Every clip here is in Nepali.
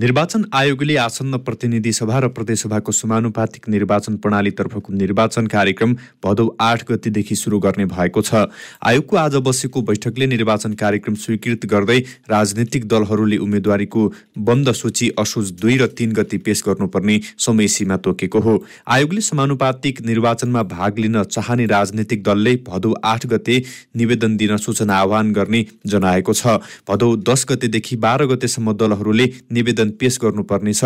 निर्वाचन आयोगले आसन्न प्रतिनिधि सभा र प्रदेशसभाको समानुपातिक निर्वाचन प्रणालीतर्फको निर्वाचन कार्यक्रम भदौ आठ गतिदेखि सुरु गर्ने भएको छ। आयोगको आज बसेको बैठकले निर्वाचन कार्यक्रम स्वीकृत गर्दै राजनीतिक दलहरूले उम्मेद्वारीको बन्द सूची असोज दुई र तीन गति पेश गर्नुपर्ने समय सीमा तोकेको हो। आयोगले समानुपातिक निर्वाचनमा भाग लिन चाहने राजनीतिक दलले भदौ आठ गते निवेदन दिन सूचना आह्वान गर्ने जनाएको छ। भदौ दस गतेदेखि बाह्र गतेसम्म दलहरूले निवेदन निवेदन पेश गर्नुपर्नेछ।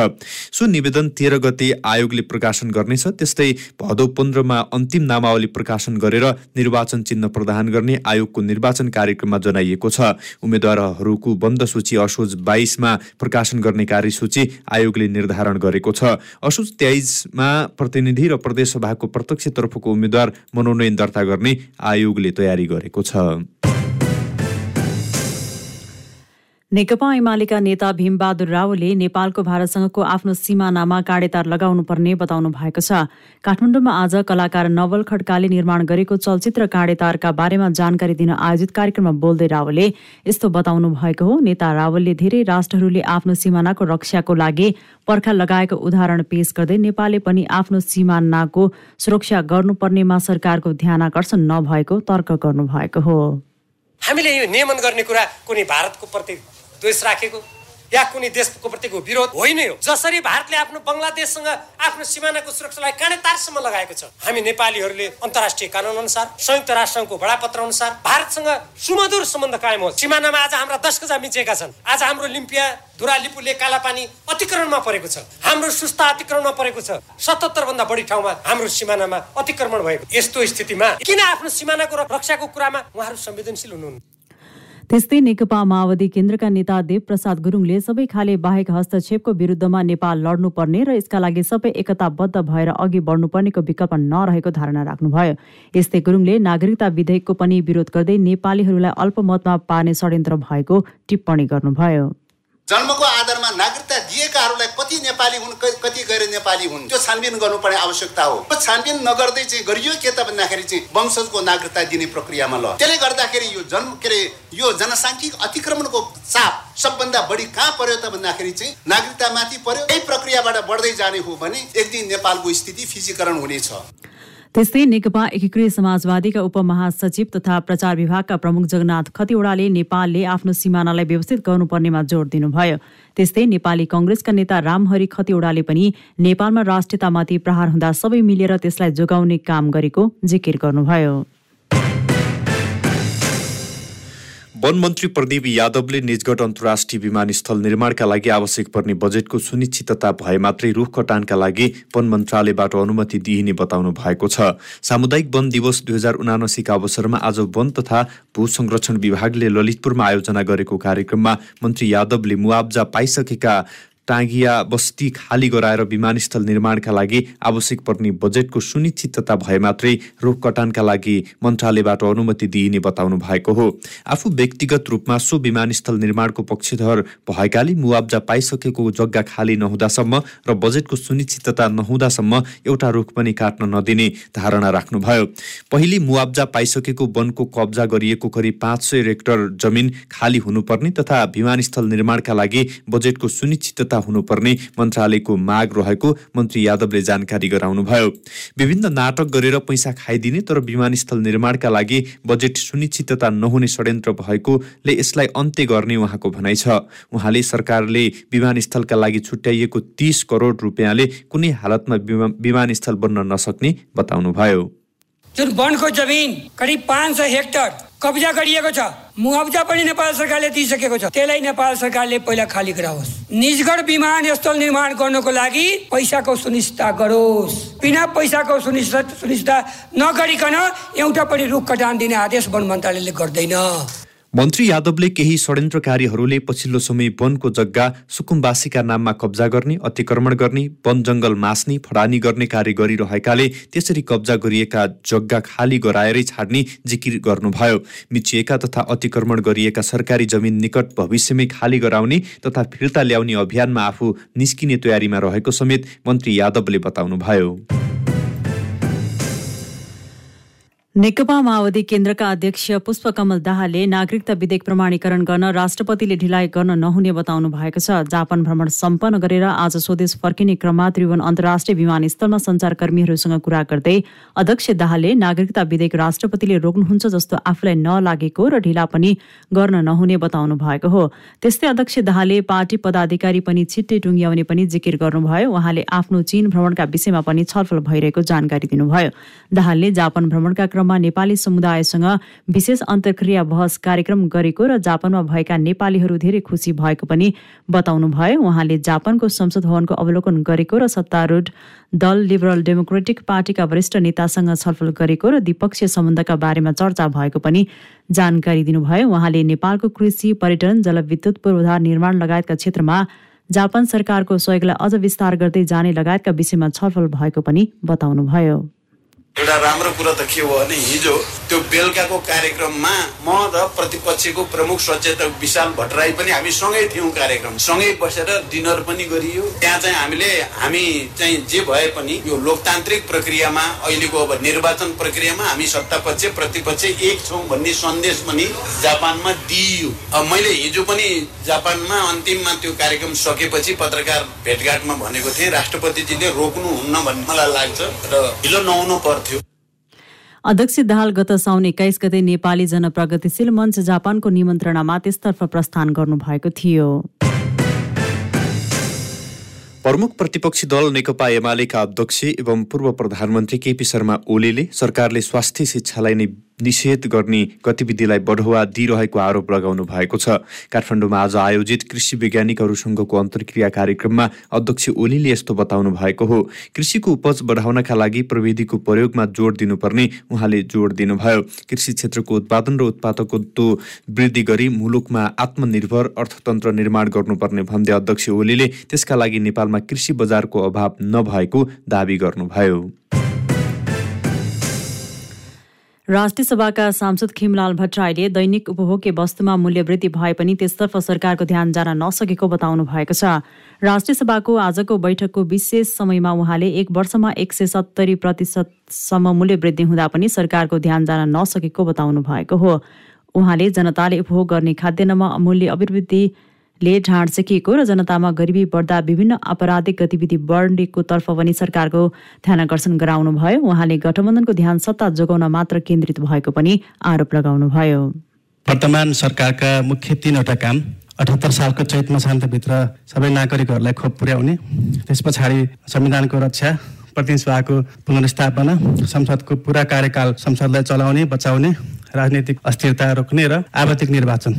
सो निवेदन तेह्र गते आयोगले प्रकाशन गर्नेछ। त्यस्तै भदौ पन्ध्रमा अन्तिम नामावली प्रकाशन गरेर निर्वाचन चिन्ह प्रदान गर्ने आयोगको निर्वाचन कार्यक्रममा जनाइएको छ। उम्मेद्वारहरूको बन्द सूची असोज बाइसमा प्रकाशन गर्ने कार्यसूची आयोगले निर्धारण गरेको छ। असोज तेइसमा प्रतिनिधि र प्रदेशसभाको प्रत्यक्षतर्फको उम्मेद्वार मनोनयन दर्ता गर्ने आयोगले तयारी गरेको छ। नेकपा एमालेका नेता भीमबहादुर रावले नेपालको भारतसँगको आफ्नो सिमानामा काँडेतार लगाउनु पर्ने बताउनु भएको छ। काठमाडौँमा आज कलाकार नवल खड्काले निर्माण गरेको चलचित्र काँडेतारका बारेमा जानकारी दिन आयोजित कार्यक्रममा बोल्दै रावलले यस्तो बताउनु भएको हो। नेता रावलले धेरै राष्ट्रहरूले आफ्नो सिमानाको रक्षाको लागि पर्खा लगाएको उदाहरण पेश गर्दै नेपालले पनि आफ्नो सिमानाको सुरक्षा गर्नुपर्नेमा सरकारको ध्यान आकर्षण नभएको तर्क गर्नुभएको हो। हामीले यो नियमन गर्ने कुरा कुनै भारतको प्रति द्वेष राखेको या कुनै देशको प्रतिको विरोध होइन हो जसरी भारतले आफ्नो बङ्गलादेशसँग आफ्नो सिमानाको सुरक्षालाई काँडे तारसम्म लगाएको छ हामी नेपालीहरूले अन्तर्राष्ट्रिय कानुन अनुसार संयुक्त राष्ट्रको बडापत्र अनुसार भारतसँग सुमधुर सम्बन्ध कायम हो। सिमानामा आज हाम्रा दस गजा मिचेका छन्। आज हाम्रो लिम्पिया धुरा लिपुले कालापानी अतिक्रमणमा परेको छ। हाम्रो सुस्ता अतिक्रमणमा परेको छ। सतहत्तर भन्दा बढी ठाउँमा हाम्रो सिमानामा अतिक्रमण भएको। यस्तो स्थितिमा किन आफ्नो सिमानाको रक्षाको कुरामा उहाँहरू संवेदनशील हुनुहुन्न? त्यस्तै नेकपा माओवादी केन्द्रका नेता देवप्रसाद गुरुङले सबै खाले बाहेक हस्तक्षेपको विरुद्धमा नेपाल लड्नुपर्ने र यसका लागि सबै एकताबद्ध भएर अघि बढ्नुपर्नेको विकल्प नरहेको धारणा राख्नुभयो। यस्तै गुरुङले नागरिकता विधेयकको पनि विरोध गर्दै नेपालीहरूलाई अल्पमतमा पार्ने षड्यन्त्र भएको टिप्पणी गर्नुभयो। जन्मको नागरिकता दिएकाहरूलाई कति नेपाली हुन् कति गैर नेपाली हुन् त्यो छानबिन गर्नुपर्ने आवश्यकता हो। छानबिन नगर्दै चाहिँ गरियो के त भन्दाखेरि चाहिँ वंशजको नागरिकता दिने प्रक्रियामा ल। त्यसले गर्दाखेरि यो जन्म के अरे यो जनसाङ्ख्यिक अतिक्रमणको चाप सबभन्दा बढी कहाँ पर्यो त भन्दाखेरि चाहिँ नागरिकतामाथि पर्यो। यही प्रक्रियाबाट बढ्दै जाने हो भने एक दिन नेपालको स्थिति फिजीकरण हुनेछ। त्यस्तै नेकपा एकीकृत समाजवादीका उपमहासचिव तथा प्रचार विभागका प्रमुख जगन्नाथ खतिवड़ाले नेपालले आफ्नो सिमानालाई व्यवस्थित गर्नुपर्नेमा जोड दिनुभयो। त्यस्तै नेपाली कङ्ग्रेसका नेता रामहरि खतिवड़ाले पनि नेपालमा राष्ट्रियतामाथि प्रहार हुँदा सबै मिलेर त्यसलाई जोगाउने काम गरेको जिकिर गर्नुभयो। वन मन्त्री प्रदीप यादवले निजगढ अन्तर्राष्ट्रिय विमानस्थल निर्माणका लागि आवश्यक पर्ने बजेटको सुनिश्चितता भए मात्रै रुख कटानका लागि वन मन्त्रालयबाट अनुमति दिइने बताउनु भएको छ। सामुदायिक वन दिवस दुई हजार उनासीका अवसरमा आज वन तथा भू संरक्षण विभागले ललितपुरमा आयोजना गरेको कार्यक्रममा मन्त्री यादवले मुआब्जा पाइसकेका टाँगिया बस्ती खाली गराएर विमानस्थल निर्माणका लागि आवश्यक पर्ने बजेटको सुनिश्चितता भए मात्रै रोग कटानका लागि मन्त्रालयबाट अनुमति दिइने बताउनु भएको हो। आफू व्यक्तिगत रूपमा सो विमानस्थल निर्माणको पक्षधर भएकाले मुआब्जा पाइसकेको जग्गा खाली नहुँदासम्म र बजेटको सुनिश्चितता नहुँदासम्म एउटा रुख पनि काट्न नदिने धारणा राख्नुभयो। पहिले मुआब्जा पाइसकेको वनको कब्जा गरिएको करिब पाँच सय हेक्टर जमिन खाली हुनुपर्ने तथा विमानस्थल निर्माणका लागि बजेटको सुनिश्चितता हुनुपर्ने मन्त्रालयको माग रहेको मन्त्री यादवले जानकारी गराउनुभयो। विभिन्न नाटक गरेर पैसा खाइदिने तर विमानस्थल निर्माणका लागि बजेट सुनिश्चितता नहुने षड्यन्त्र भएकोले यसलाई अन्त्य गर्ने उहाँको भनाइ छ। उहाँले सरकारले विमानस्थलका लागि छुट्याइएको तीस करोड रुपियाँले कुनै हालतमा विमानस्थल बन्न नसक्ने बताउनुभयो। जुन वनको जमिन करिब पाँच सय हेक्टर कब्जा गरिएको छ मुआब्जा पनि नेपाल सरकारले दिइसकेको छ। त्यसलाई नेपाल सरकारले पहिला खाली गराओस्। निजगढ विमानस्थल निर्माण गर्नको लागि पैसाको सुनिश्चितता गरोस्। बिना पैसाको सुनिश्चित सुनिश्चितता नगरिकन एउटा पनि रुख कटान दिने आदेश वन मन्त्रालयले गर्दैन। मन्त्री यादवले केही षड्यन्त्रकारीहरूले पछिल्लो समय वनको जग्गा सुकुम्बासीका नाममा कब्जा गर्ने अतिक्रमण गर्ने वन जङ्गल मास्ने फडानी गर्ने कार्य गरिरहेकाले त्यसरी कब्जा गरिएका जग्गा खाली गराएरै छाड्ने जिकिर गर्नुभयो। मिचिएका तथा अतिक्रमण गरिएका सरकारी जमिन निकट भविष्यमै खाली गराउने तथा फिर्ता ल्याउने अभियानमा आफू निस्किने तयारीमा रहेको समेत मन्त्री यादवले बताउनुभयो। नेकपा माओवादी केन्द्रका अध्यक्ष पुष्पकमल दाहालले नागरिकता विधेयक प्रमाणीकरण गर्न राष्ट्रपतिले ढिलाइ गर्न नहुने बताउनु भएको छ जापान भ्रमण सम्पन्न गरेर आज स्वदेश फर्किने क्रममा त्रिभुवन अन्तर्राष्ट्रिय विमानस्थलमा सञ्चारकर्मीहरूसँग कुरा गर्दै अध्यक्ष दाहालले नागरिकता विधेयक राष्ट्रपतिले रोक्नुहुन्छ जस्तो आफूलाई नलागेको र ढिला पनि गर्न नहुने बताउनु भएको हो त्यस्तै अध्यक्ष दाहालले पार्टी पदाधिकारी पनि छिट्टै टुङ्ग्याउने पनि जिकिर गर्नुभयो उहाँले आफ्नो चीन भ्रमणका विषयमा पनि छलफल भइरहेको जानकारी दिनुभयो दाहालले जापान भ्रमणका क्रममा नेपाली समुदायसँग विशेष अन्तर्क्रिया बहस कार्यक्रम गरेको र जापानमा भएका नेपालीहरू धेरै खुसी भएको पनि बताउनु भयो उहाँले जापानको संसद भवनको अवलोकन गरेको र सत्तारूढ दल लिबरल डेमोक्रेटिक पार्टीका वरिष्ठ नेतासँग छलफल गरेको र द्विपक्षीय सम्बन्धका बारेमा चर्चा भएको पनि जानकारी दिनुभयो। उहाँले नेपालको कृषि पर्यटन जलविद्युत पूर्वाधार निर्माण लगायतका क्षेत्रमा जापान सरकारको सहयोगलाई अझ विस्तार गर्दै जाने लगायतका विषयमा छलफल भएको पनि बताउनुभयो। एउटा राम्रो कुरो त के हो भने हिजो त्यो बेलुकाको कार्यक्रममा म र प्रतिपक्षको प्रमुख सचेतक विशाल भट्टराई पनि हामी सँगै थियौँ कार्यक्रम। सँगै बसेर डिनर पनि गरियो। त्यहाँ चाहिँ हामीले हामी चाहिँ जे भए पनि यो लोकतान्त्रिक प्रक्रियामा अहिलेको अब निर्वाचन प्रक्रियामा हामी सत्तापक्ष प्रतिपक्ष एक छौँ भन्ने सन्देश पनि जापानमा दिइयो। मैले हिजो पनि जापानमा अन्तिममा त्यो कार्यक्रम सकेपछि पत्रकार भेटघाटमा भनेको थिएँ राष्ट्रपतिजीले रोक्नुहुन्न भन्ने मलाई लाग्छ र ढिलो नहुनु पर्थ्यो अध्यक्ष दाहाल गत साउन एक्काइस गते नेपाली जनप्रगतिशील मञ्च जापानको निमन्त्रणामा त्यसतर्फ प्रस्थान गर्नुभएको थियो। प्रमुख प्रतिपक्षी दल नेकपा एमालेका अध्यक्ष एवं पूर्व प्रधानमन्त्री केपी शर्मा ओलीले सरकारले स्वास्थ्य शिक्षालाई नै निषेध गर्ने गतिविधिलाई बढुवा दिइरहेको आरोप लगाउनु भएको छ। काठमाडौँमा आज आयोजित कृषि वैज्ञानिकहरूसँगको अन्तर्क्रिया कार्यक्रममा अध्यक्ष ओलीले यस्तो बताउनु भएको हो। कृषिको उपज बढाउनका लागि प्रविधिको प्रयोगमा जोड दिनुपर्ने उहाँले जोड दिनुभयो। कृषि क्षेत्रको उत्पादन र उत्पादकत्व वृद्धि गरी मुलुकमा आत्मनिर्भर अर्थतन्त्र निर्माण गर्नुपर्ने भन्दै अध्यक्ष ओलीले त्यसका लागि नेपालमा कृषि बजारको अभाव नभएको दावी गर्नुभयो। राष्ट्रिय सभाका सांसद खिमलाल भट्टराईले दैनिक उपभोग्य वस्तुमा मूल्य वृद्धि भए पनि त्यसतर्फ सरकारको ध्यान जान नसकेको बताउनु भएको छ। राष्ट्रिय सभाको आजको बैठकको विशेष समयमा उहाँले एक वर्षमा एक सय सत्तरी प्रतिशतसम्म मूल्य वृद्धि हुँदा पनि सरकारको ध्यान जान नसकेको बताउनु भएको हो। उहाँले जनताले उपभोग गर्ने खाद्यान्नमा मूल्य अभिवृद्धि ले ढाँड सेकिएको र जनतामा गरिबी बढ्दा विभिन्न आपराधिक गतिविधि बढ्नेको तर्फ पनि सरकारको ध्यान आकर्षण गराउनुभयो उहाँले गठबन्धनको ध्यान सत्ता जोगाउन मात्र केन्द्रित भएको पनि आरोप लगाउनुभयो वर्तमान सरकारका मुख्य तिनवटा काम अठहत्तर सालको चैत मसान्तभित्र सबै नागरिकहरूलाई खोप पुर्याउने त्यस पछाडि संविधानको रक्षा प्रतिनिधि सभाको पुनर्स्थापना संसदको पुरा कार्यकाल संसदलाई चलाउने बचाउने राजनीतिक अस्थिरता रोक्ने र आवधिक निर्वाचन।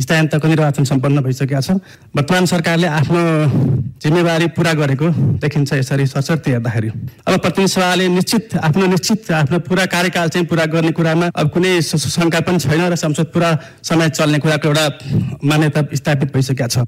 स्थायन्तको निर्वाचन सम्पन्न भइसकेका छ वर्तमान सरकारले आफ्नो जिम्मेवारी पुरा गरेको देखिन्छ यसरी सशर्त हेर्दाखेरि। अब प्रतिनिधि सभाले निश्चित आफ्नो निश्चित आफ्नो पुरा कार्यकाल चाहिँ पुरा गर्ने कुरामा अब कुनै शङ्का पनि छैन र संसद पुरा समय चल्ने कुराको एउटा मान्यता स्थापित भइसकेका छ।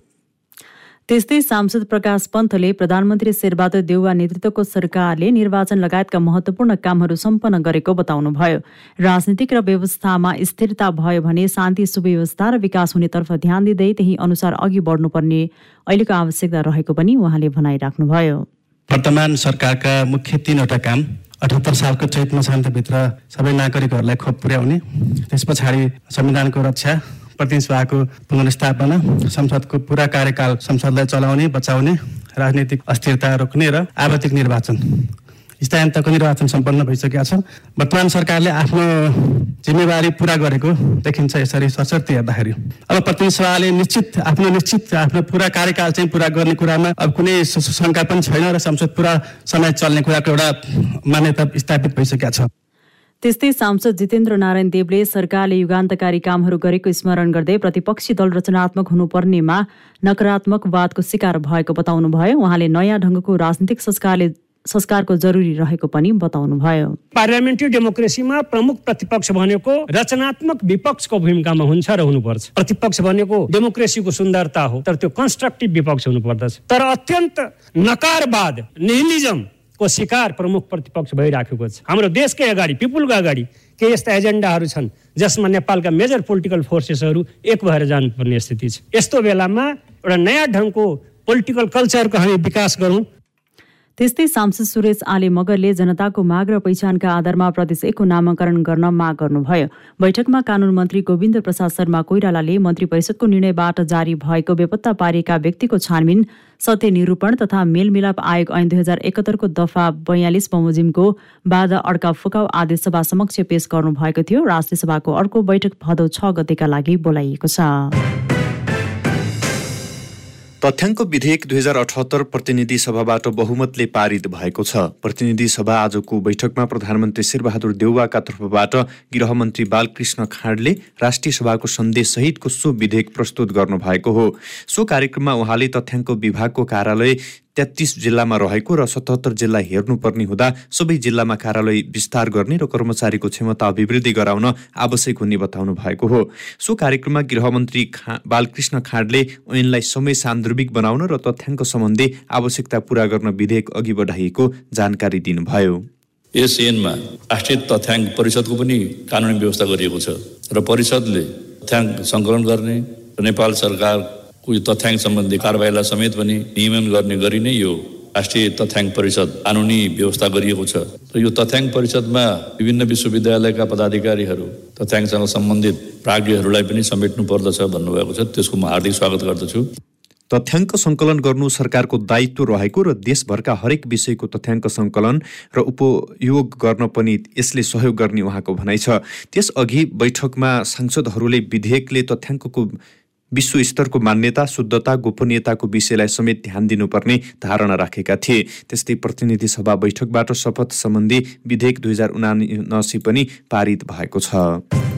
त्यस्तै सांसद प्रकाश पन्थले प्रधानमन्त्री शेरबहादुर देउवा नेतृत्वको सरकारले निर्वाचन लगायतका महत्वपूर्ण कामहरू सम्पन्न गरेको बताउनुभयो। राजनीतिक र व्यवस्थामा स्थिरता भयो भने शान्ति सुव्यवस्था र विकास हुनेतर्फ ध्यान दिँदै त्यही अनुसार अघि बढ्नुपर्ने अहिलेको आवश्यकता रहेको पनि उहाँले भनाइराख्नुभयो। वर्तमान सरकारका मुख्य तिनवटा काम अठहत्तर सालको चैत मसान्तभित्र सबै नागरिकहरूलाई खोप पुर्याउने त्यस पछाडि संविधानको रक्षा प्रतिनिधि सभाको पुनर्स्थापना संसदको पुरा कार्यकाल संसदलाई चलाउने बचाउने राजनीतिक अस्थिरता रोक्ने र आवधिक निर्वाचन। स्थायन्तको निर्वाचन सम्पन्न भइसकेका छ वर्तमान सरकारले आफ्नो जिम्मेवारी पुरा गरेको देखिन्छ यसरी सशर्त हेर्दाखेरि। अब प्रतिनिधि सभाले निश्चित आफ्नो निश्चित आफ्नो पुरा कार्यकाल चाहिँ पुरा गर्ने कुरामा अब कुनै शङ्का पनि छैन र संसद पुरा समय चल्ने कुराको एउटा मान्यता स्थापित भइसकेका छ। त्यस्तै सांसद जितेन्द्र नारायण देवले सरकारले युगान्तकारी कामहरू गरेको स्मरण गर्दै प्रतिपक्षी दल रचनात्मक हुनुपर्नेमा नकारात्मकवादको शिकार भएको बताउनुभयो। उहाँले नयाँ ढङ्गको राजनीतिक संस्कारले संस्कारको जरुरी रहेको पनि बताउनुभयो। पार्लियामेन्ट्री डेमोक्रेसीमा प्रमुख प्रतिपक्ष भनेको रचनात्मक विपक्षको भूमिकामा हुन्छ र हुनुपर्छ। प्रतिपक्ष भनेको डेमोक्रेसीको सुन्दरता हो तर त्यो कन्स्ट्रक्टिभ विपक्ष हुनुपर्दछ। तर अत्यन्त नकारवाद निहिलिजम को शिकार प्रमुख प्रतिपक्ष भइराखेको छ। हाम्रो देशकै अगाडि पिपुलको अगाडि केही यस्ता एजेन्डाहरू छन् जसमा नेपालका मेजर पोलिटिकल फोर्सेसहरू एक भएर जानुपर्ने स्थिति छ। यस्तो बेलामा एउटा नयाँ ढङ्गको पोलिटिकल कल्चरको हामी विकास गरौँ त्यस्तै सांसद सुरेश आले मगरले जनताको माग र पहिचानका आधारमा प्रदेश एकको नामाकरण गर्न माग गर्नुभयो। बैठकमा कानून मन्त्री गोविन्द प्रसाद शर्मा कोइरालाले मन्त्री परिषदको निर्णयबाट जारी भएको बेपत्ता पारिएका व्यक्तिको छानबिन सत्य निरूपण तथा मेलमिलाप आयोग ऐन दुई हजार एकहत्तरको दफा बयालिस बमोजिमको बाधा अड्का फुकाउ आदेश सभा समक्ष पेश गर्नुभएको थियो। राष्ट्रिय सभाको अर्को बैठक भदौ छ गतेका लागि बोलाइएको छ। तथ्याङ्क विधेयक दुई हजार अठहत्तर प्रतिनिधि सभाबाट बहुमतले पारित भएको छ। प्रतिनिधि सभा आजको बैठकमा प्रधानमन्त्री शेरबहादुर देउवाका तर्फबाट गृहमन्त्री बालकृष्ण खाँडले राष्ट्रिय सभाको सन्देशसहितको सो विधेयक प्रस्तुत गर्नुभएको हो। सो कार्यक्रममा उहाँले तथ्याङ्क विभागको कार्यालय तेत्तिस जिल्लामा रहेको र सतहत्तर जिल्ला हेर्नुपर्ने हुँदा सबै जिल्लामा कार्यालय विस्तार गर्ने र कर्मचारीको क्षमता अभिवृद्धि गराउन आवश्यक हुने बताउनु भएको हो। सो कार्यक्रममा गृहमन्त्री खा बालकृष्ण खाँडले ऐनलाई समय सान्दर्भिक बनाउन र तथ्याङ्क सम्बन्धी आवश्यकता पूरा गर्न विधेयक अघि बढाइएको जानकारी दिनुभयो। यस ऐनमा राष्ट्रिय तथ्याङ्क परिषदको पनि कानुनी व्यवस्था गरिएको छ र परिषदले तथ्याङ्क सङ्कलन गर्ने नेपाल सरकार कोही तथ्याङ्क सम्बन्धी कारवाहीलाई समेत पनि नियमन गर्ने गरी नै यो राष्ट्रिय तथ्याङ्क परिषद कानुनी व्यवस्था गरिएको छ। र यो तथ्याङ्क परिषदमा विभिन्न विश्वविद्यालयका पदाधिकारीहरू तथ्याङ्कसँग सम्बन्धित प्राज्ञहरूलाई पनि समेट्नु पर्दछ भन्नुभएको छ। त्यसको म हार्दिक स्वागत गर्दछु। तथ्याङ्क सङ्कलन गर्नु सरकारको दायित्व रहेको र देशभरका हरेक विषयको तथ्याङ्क सङ्कलन र उपयोग गर्न पनि यसले सहयोग गर्ने उहाँको भनाइ छ। त्यसअघि बैठकमा सांसदहरूले विधेयकले तथ्याङ्कको विश्व स्तरको मान्यता शुद्धता गोपनीयताको विषयलाई समेत ध्यान दिनुपर्ने धारणा राखेका थिए। त्यस्तै प्रतिनिधि सभा बैठकबाट शपथ सम्बन्धी विधेयक दुई हजार उनासी पनि पारित भएको छ।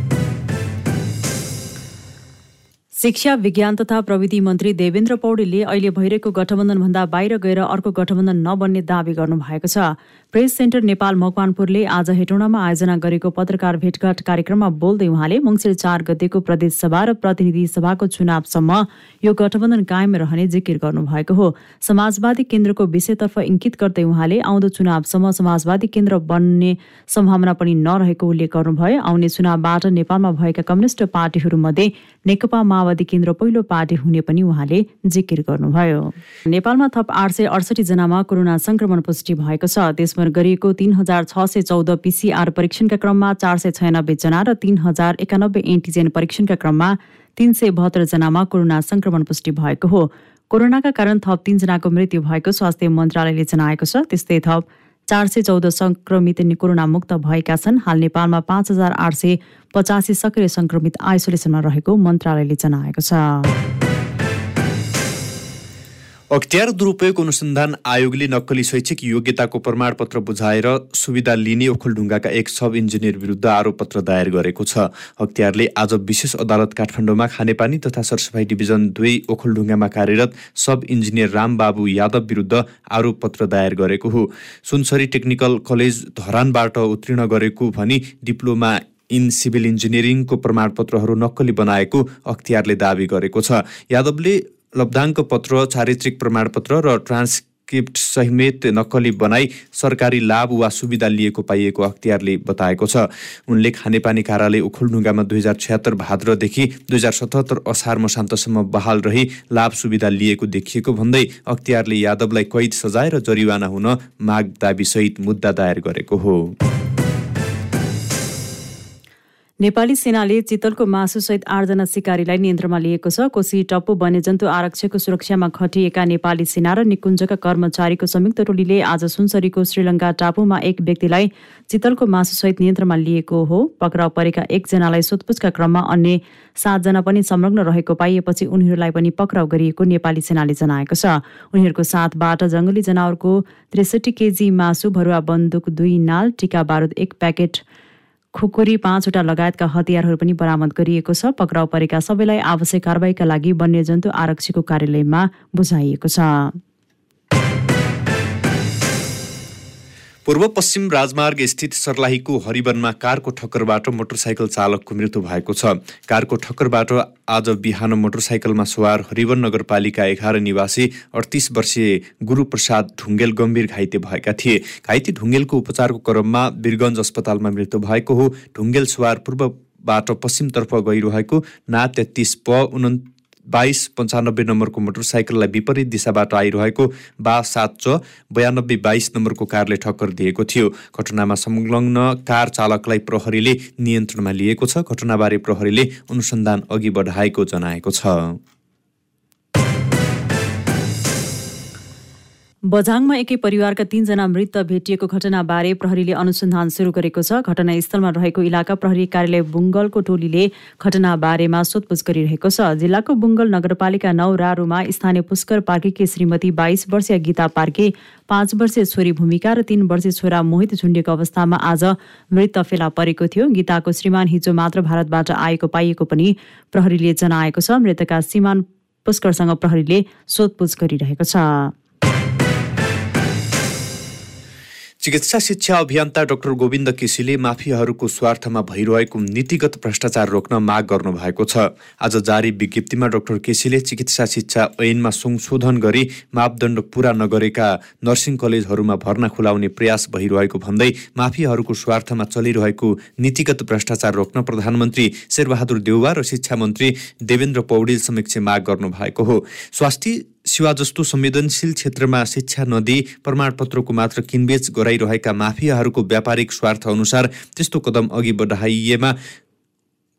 शिक्षा विज्ञान तथा प्रविधि मन्त्री देवेन्द्र पौडेलले अहिले भइरहेको गठबन्धनभन्दा बाहिर गएर अर्को गठबन्धन नबन्ने दावी गर्नुभएको छ। प्रेस सेन्टर नेपाल मकवानपुरले आज हेटौँडामा आयोजना गरेको पत्रकार भेटघाट कार्यक्रममा बोल्दै उहाँले मङ्सिर चार गतेको प्रदेश सभा र प्रतिनिधि सभाको चुनावसम्म यो गठबन्धन कायम रहने जिकिर गर्नुभएको हो। समाजवादी केन्द्रको विषयतर्फ इङ्कित गर्दै उहाँले आउँदो चुनावसम्म समाजवादी केन्द्र बन्ने सम्भावना पनि नरहेको उल्लेख गर्नुभयो। आउने चुनावबाट नेपालमा भएका कम्युनिष्ट पार्टीहरूमध्ये नेकपा माओवादी केन्द्र पहिलो पार्टी हुने पनि उहाँले जिकिर गर्नुभयो। नेपालमा थप आठ सय अडसठी जनामा कोरोना संक्रमण पुष्टि भएको छ। देशभर गरिएको तीन हजार छ सय चौध पिसिआर परीक्षणका क्रममा चार सय छयानब्बे जना र तीन हजार एकानब्बे एन्टिजेन परीक्षणका क्रममा तीन सय बहत्तर जनामा कोरोना संक्रमण पुष्टि भएको हो। कोरोनाका कारण थप तीनजनाको मृत्यु भएको स्वास्थ्य मन्त्रालयले जनाएको छ। त्यस्तै थप चार सय चौध संक्रमित कोरोना मुक्त भएका छन्। हाल नेपालमा पाँच हजार आठ सय पचासी सक्रिय संक्रमित आइसोलेसनमा रहेको मन्त्रालयले जनाएको छ। अख्तियार दुरुपयोग अनुसन्धान आयोगले नक्कली शैक्षिक योग्यताको प्रमाणपत्र बुझाएर सुविधा लिने ओखलढुङ्गाका एक सब इन्जिनियर विरुद्ध आरोपपत्र दायर गरेको छ। अख्तियारले आज विशेष अदालत काठमाडौँमा खानेपानी तथा सरसफाइ डिभिजन दुई ओखलढुङ्गामा कार्यरत सब इन्जिनियर रामबाबु यादव विरुद्ध आरोपपत्र दायर गरेको हो। सुनसरी टेक्निकल कलेज धरानबाट उत्तीर्ण गरेको भनी डिप्लोमा इन सिभिल इन्जिनियरिङको प्रमाणपत्रहरू नक्कली बनाएको अख्तियारले दावी गरेको छ। यादवले लब्धाङ्क पत्र चारित्रिक प्रमाणपत्र र ट्रान्सक्रिप्ट सहित नक्कली बनाई सरकारी लाभ वा सुविधा लिएको पाइएको अख्तियारले बताएको छ। उनले खानेपानी कार्यालय उखुलढुङ्गामा दुई हजार छिहत्तर भाद्रदेखि दुई हजार सतहत्तर असार मसान्तसम्म बहाल रही लाभ सुविधा लिएको देखिएको भन्दै अख्तियारले यादवलाई कैद सजाय र जरिवाना हुन माग दाबीसहित मुद्दा दायर गरेको हो। नेपाली सेनाले चितलको मासुसहित आठजना सिकारीलाई नियन्त्रणमा लिएको छ। कोशी टप्पु वन्यजन्तु आरक्षको सुरक्षामा खटिएका नेपाली सेना र निकुञ्जका कर्मचारीको संयुक्त टोलीले आज सुनसरीको श्रीलङ्का टापुमा एक व्यक्तिलाई चितलको मासुसहित नियन्त्रणमा लिएको हो। पक्राउ परेका एकजनालाई सोधपुछका क्रममा अन्य सातजना पनि संलग्न रहेको पाइएपछि उनीहरूलाई पनि पक्राउ गरिएको नेपाली सेनाले जनाएको छ। उनीहरूको साथबाट जङ्गली जनावरको त्रिसठी केजी मासु भरुवा बन्दुक दुई नाल टिका बारुद एक प्याकेट खुकुरी पाँचवटा लगायतका हतियारहरू पनि बरामद गरिएको छ। पक्राउ परेका सबैलाई आवश्यक कारवाहीका लागि वन्यजन्तु आरक्षीको कार्यालयमा बुझाइएको छ। पूर्व पश्चिम राजमार्ग स्थित सर्लाहीको हरिवनमा कारको ठक्करबाट मोटरसाइकल चालकको मृत्यु भएको छ। कारको ठक्करबाट आज बिहान मोटरसाइकलमा सवार हरिवन नगरपालिका एघार निवासी अडतिस वर्षीय गुरुप्रसाद ढुङ्गेल गम्भीर घाइते भएका थिए। घाइते ढुङ्गेलको उपचारको क्रममा वीरगञ्ज अस्पतालमा मृत्यु भएको हो। ढुङ्गेल सवार पूर्वबाट पश्चिमतर्फ गइरहेको ना तेत्तिस प बाइस पन्चानब्बे नम्बरको मोटरसाइकललाई विपरीत दिशाबाट आइरहेको बा सात च बयानब्बे बाइस नम्बरको कारले ठक्कर दिएको थियो। घटनामा संलग्न कार चालकलाई प्रहरीले नियन्त्रणमा लिएको छ। घटनाबारे प्रहरीले अनुसन्धान अघि बढाएको जनाएको छ। बझाङमा एकै परिवारका तीनजना मृत भेटिएको घटनाबारे प्रहरीले अनुसन्धान सुरु गरेको छ। घटनास्थलमा रहेको इलाका प्रहरी कार्यालय बुङ्गलको टोलीले घटनाबारेमा सोधपुछ गरिरहेको छ। जिल्लाको बुङ्गल नगरपालिका नौ रारुमा स्थानीय पुष्कर पार्कीकी श्रीमती बाइस वर्षीय गीता पार्के पाँच वर्षीय छोरी भूमिका र तीन वर्षीय छोरा मोहित झुन्डेको अवस्थामा आज मृत फेला परेको थियो। गीताको श्रीमान हिजो मात्र भारतबाट आएको पाइएको पनि प्रहरीले जनाएको छ। मृतका श्रीमान पुष्करसँग प्रहरीले सोधपुछ गरिरहेको छ। चिकित्सा शिक्षा अभियन्ता डाक्टर गोविन्द केसीले माफियाहरूको स्वार्थमा भइरहेको नीतिगत भ्रष्टाचार रोक्न माग गर्नु भएको छ। आज जारी विज्ञप्तिमा डाक्टर केसीले चिकित्सा शिक्षा ऐनमा संशोधन गरी मापदण्ड पूरा नगरेका नर्सिङ कलेजहरूमा भर्ना खुलाउने प्रयास भइरहेको भन्दै माफियाहरूको स्वार्थमा चलिरहेको नीतिगत भ्रष्टाचार रोक्न प्रधानमन्त्री शेरबहादुर देउवा र शिक्षा मन्त्री देवेन्द्र पौडेल समक्ष माग गर्नु भएको हो। स्वास्थ्य सेवा जस्तो संवेदनशील क्षेत्रमा शिक्षा नदिई प्रमाणपत्रको मात्र किनबेच गराइरहेका माफियाहरूको व्यापारिक स्वार्थ अनुसार त्यस्तो कदम अघि बढाइएमा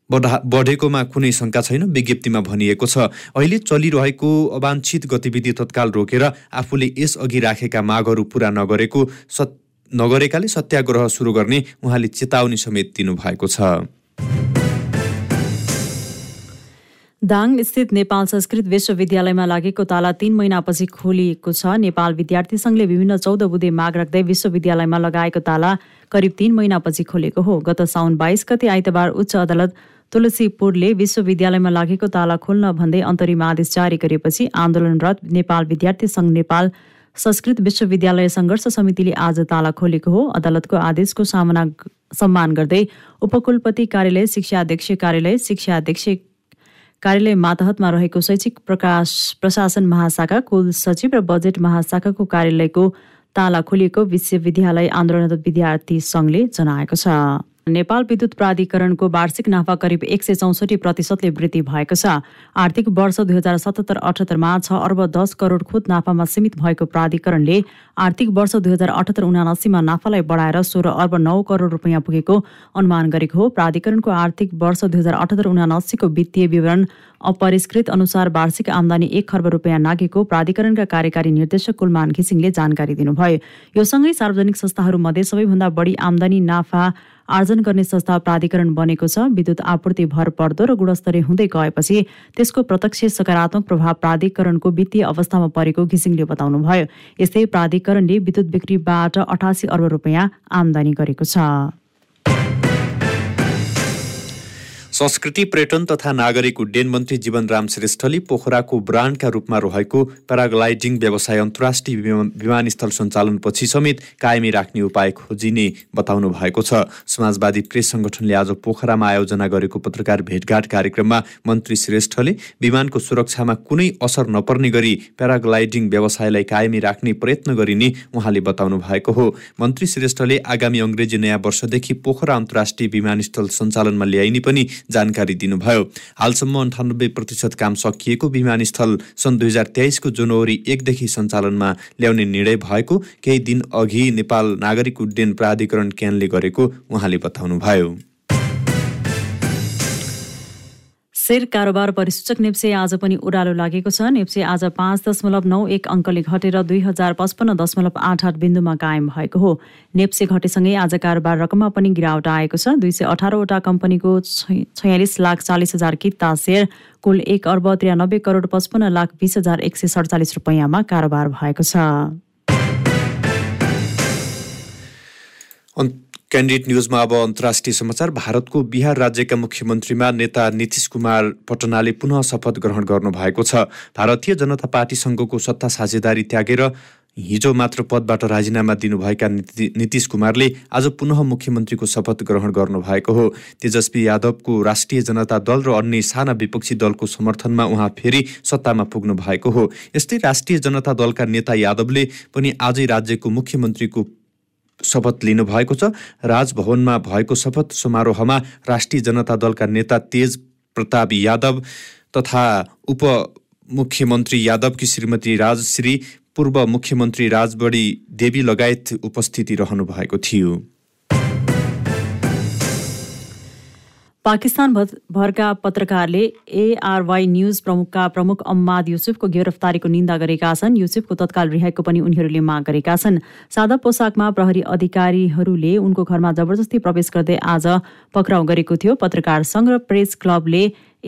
बढा बढेकोमा कुनै शङ्का छैन विज्ञप्तिमा भनिएको छ। अहिले चलिरहेको अवाञ्छित गतिविधि तत्काल रोकेर आफूले यसअघि राखेका मागहरू पुरा नगरेको सत् नगरेकाले सत्याग्रह सुरु गर्ने उहाँले चेतावनी समेत दिनुभएको छ। दाङ स्थित नेपाल संस्कृत विश्वविद्यालयमा लागेको ताला तीन महिनापछि खोलिएको छ। नेपाल विद्यार्थी सङ्घले विभिन्न चौध बुधे माग राख्दै विश्वविद्यालयमा लगाएको ताला करिब तीन महिनापछि खोलेको हो। गत साउन बाइस गते आइतबार उच्च अदालत तुलसीपुरले विश्वविद्यालयमा लागेको ताला खोल्न भन्दै अन्तरिम आदेश जारी गरेपछि आन्दोलनरत नेपाल विद्यार्थी सङ्घ नेपाल संस्कृत विश्वविद्यालय सङ्घर्ष समितिले आज ताला खोलेको हो। अदालतको आदेशको सामना सम्मान गर्दै उपकुलपति कार्यालय शिक्षा अध्यक्ष कार्यालय शिक्षा अध्यक्ष कार्यालय मातहतमा रहेको शैक्षिक प्रकाश प्रशासन महाशाखा कुल सचिव र बजेट महाशाखाको कार्यालयको ताला खोलिएको विश्वविद्यालय आन्दोलनरत विद्यार्थी सङ्घले जनाएको छ। नेपाल विद्युत प्राधिकरणको वार्षिक नाफा करिब एक सय चौसठी प्रतिशतले वृद्धि भएको छ। आर्थिक वर्ष दुई हजार सतहत्तर अठहत्तरमा छ अर्ब दस करोड खुद नाफामा सीमित भएको प्राधिकरणले आर्थिक वर्ष दुई हजार अठहत्तर उनासीमा नाफालाई बढाएर सोह्र अर्ब नौ करोड रुपियाँ पुगेको अनुमान गरेको हो। प्राधिकरणको आर्थिक वर्ष दुई हजार अठहत्तर उनासीको वित्तीय विवरण अपरिष्कृत अनुसार वार्षिक आमदानी एक खर्ब रुपियाँ नागेको प्राधिकरणका कार्यकारी निर्देशक कुलमान घिसिङले जानकारी दिनुभयो। यो सँगै सार्वजनिक संस्थाहरूमध्ये सबैभन्दा बढी आमदानी नाफा आर्जन गर्ने संस्था प्राधिकरण बनेको छ। विद्युत आपूर्ति भर पर्दो र गुणस्तरीय हुँदै गएपछि त्यसको प्रत्यक्ष सकारात्मक प्रभाव प्राधिकरणको वित्तीय अवस्थामा परेको घिसिङले बताउनुभयो। यस्तै प्राधिकरणले विद्युत बिक्रीबाट अठासी अर्ब रुपियाँ आमदानी गरेको छ। संस्कृति पर्यटन तथा नागरिक उड्डयन मन्त्री जीवनराम श्रेष्ठले पोखराको ब्रान्डका रूपमा रहेको प्याराग्लाइडिङ व्यवसाय अन्तर्राष्ट्रिय विमानस्थल सञ्चालनपछि समेत कायमी राख्ने उपाय खोजिने बताउनु भएको छ। समाजवादी प्रेस सङ्गठनले आज पोखरामा आयोजना गरेको पत्रकार भेटघाट कार्यक्रममा मन्त्री श्रेष्ठले विमानको सुरक्षामा कुनै असर नपर्ने गरी प्याराग्लाइडिङ व्यवसायलाई कायमी राख्ने प्रयत्न गरिने उहाँले बताउनु भएको हो। मन्त्री श्रेष्ठले आगामी अङ्ग्रेजी नयाँ वर्षदेखि पोखरा अन्तर्राष्ट्रिय विमानस्थल सञ्चालनमा ल्याइने पनि जानकारी दिनुभयो। हालसम्म अन्ठानब्बे प्रतिशत काम सकिएको विमानस्थल सन् दुई हजार तेइसको जनवरी एकदेखि सञ्चालनमा ल्याउने निर्णय भएको केही दिन अघि नेपाल नागरिक उड्डयन प्राधिकरण क्यानले गरेको उहाँले बताउनुभयो। सेयर कारोबार परिसूचक नेप्से आज पनि उडालो लागेको छ। नेप्से आज पाँच दशमलव नौ एक अङ्कले घटेर दुई हजार पचपन्न दशमलव आठ आठ बिन्दुमा कायम भएको हो। नेप्से घटेसँगै आज कारोबार रकममा पनि गिरावट आएको छ। दुई सय अठारवटा कम्पनीको छयालिस लाख चालिस हजार किता सेयर कुल एक अर्ब त्रियानब्बे करोड पचपन्न लाख बिस हजार एक सय सडचालिस रुपियाँमा कारोबार भएको छ। क्यान्डिडेट न्युजमा अब अन्तर्राष्ट्रिय समाचार। भारतको बिहार राज्यका मुख्यमन्त्रीमा नेता नीतिश कुमार पटनाले पुनः शपथ ग्रहण गर्नु भएको छ। भारतीय जनता पार्टीसँगको सत्ता साझेदारी त्यागेर हिजो मात्र पदबाट राजीनामा दिनुभएका नीतिश कुमारले आज पुनः मुख्यमन्त्रीको शपथ ग्रहण गर्नुभएको हो। तेजस्वी यादवको राष्ट्रिय जनता दल र अन्य साना विपक्षी दलको समर्थनमा उहाँ फेरि सत्तामा पुग्नु भएको हो। यस्तै राष्ट्रिय जनता दलका नेता यादवले पनि आजै राज्यको मुख्यमन्त्रीको शपथ लिनुभएको छ। राजभवनमा भएको शपथ समारोहमा राष्ट्रिय जनता दलका नेता तेज प्रताप यादव तथा उपमुख्यमन्त्री यादवकी श्रीमती राजश्री पूर्व मुख्यमन्त्री राजबडी देवी लगायत उपस्थिति रहनु भएको थियो। पाकिस्तान भरका पत्रकारले एआरवाई न्युज प्रमुखका प्रमुख अम्माद युसुफको गिरफ्तारीको निन्दा गरेका छन्। युसुफको तत्काल रिहाईको पनि उनीहरूले माग गरेका छन्। सादा पोसाकमा प्रहरी अधिकारीहरूले उनको घरमा जबरजस्ती प्रवेश गर्दै आज पक्राउ गरेको थियो। पत्रकार सङ्घ प्रेस क्लबले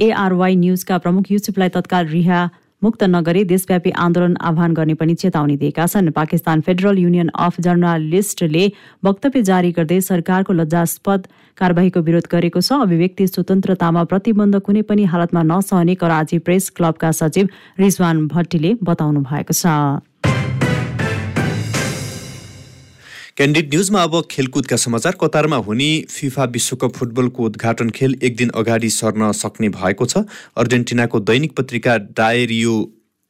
एआरवाई न्युजका प्रमुख युसुफलाई तत्काल रिहा मुक्त नगरी देशव्यापी आन्दोलन आह्वान गर्ने पनि चेतावनी दिएका छन्। पाकिस्तान फेडरल युनियन अफ जर्नालिस्टले वक्तव्य जारी गर्दै सरकारको लज्जास्पद कारवाहीको विरोध गरेको छ। अभिव्यक्ति स्वतन्त्रतामा प्रतिबन्ध कुनै पनि हालतमा नसहने कराची प्रेस क्लबका सचिव रिजवान भट्टीले बताउनु भएको छ। क्यान्डिड न्युजमा अब खेलकुदका समाचार कतारमा हुने फिफा विश्वकप फुटबलको उद्घाटन खेल एक दिन अगाडि सर्न सक्ने भएको छ अर्जेन्टिनाको दैनिक पत्रिका डायरियो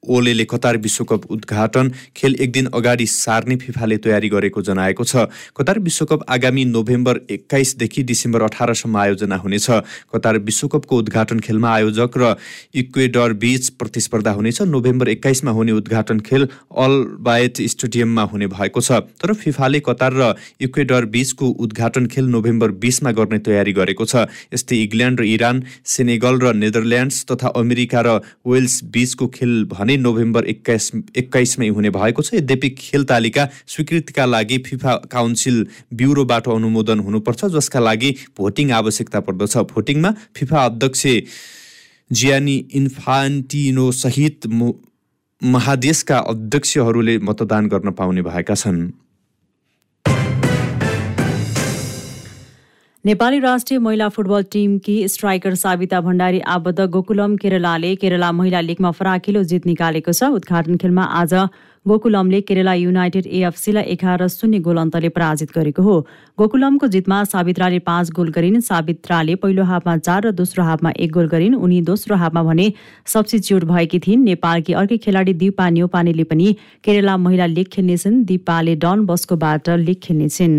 ओलेले कतार विश्वकप उद्घाटन खेल एक दिन अगाडि सार्ने फिफाले तयारी गरेको जनाएको छ। कतार विश्वकप आगामी नोभेम्बर एक्काइसदेखि डिसेम्बर अठारसम्म आयोजना हुनेछ। कतार विश्वकपको उद्घाटन खेलमा आयोजक र इक्वेडर बीच प्रतिस्पर्धा हुनेछ। नोभेम्बर एक्काइसमा हुने उद्घाटन खेल अल बायत स्टेडियममा हुने भएको छ। तर फिफाले कतार र इक्वेडर बीचको उद्घाटन खेल नोभेम्बर बिसमा गर्ने तयारी गरेको छ। यस्तै इङ्ल्यान्ड र इरान सेनेगल र नेदरल्यान्ड्स तथा अमेरिका र वेल्स बीचको खेल भने भने नोभेम्बर एक्काइस एक्काइसमै हुने भएको छ। यद्यपि खेल तालिका स्वीकृतिका लागि फिफा काउन्सिल ब्युरोबाट अनुमोदन हुनुपर्छ जसका लागि भोटिङ आवश्यकता पर्दछ। भोटिङमा फिफा अध्यक्ष जियानी इन्फान्टिनो सहित महादेशका अध्यक्षहरूले मतदान गर्न पाउने भएका छन्। नेपाली राष्ट्रिय महिला फुटबल टिमकी स्ट्राइकर साबिता भण्डारी आबद्ध गोकुलम केरलाले केरला महिला लिगमा फराकिलो जित निकालेको छ। उद्घाटन खेलमा आज गोकुलमले केरला युनाइटेड एएफसीलाई एघार शून्य गोल अन्तले पराजित गरेको हो। गोकुलमको जितमा सावित्राले पाँच गोल गरिन् सावित्राले पहिलो हाफमा चार र दोस्रो हाफमा एक गोल गरिन्। उनी दोस्रो हाफमा भने सब्सिच्युट भएकी थिइन्। नेपालकी अर्कै खेलाडी दिपा न्यौपानेले पनि केरला महिला लिग खेल्नेछन्। दिपाले डन बस्कोबाट लिग खेल्नेछिन्।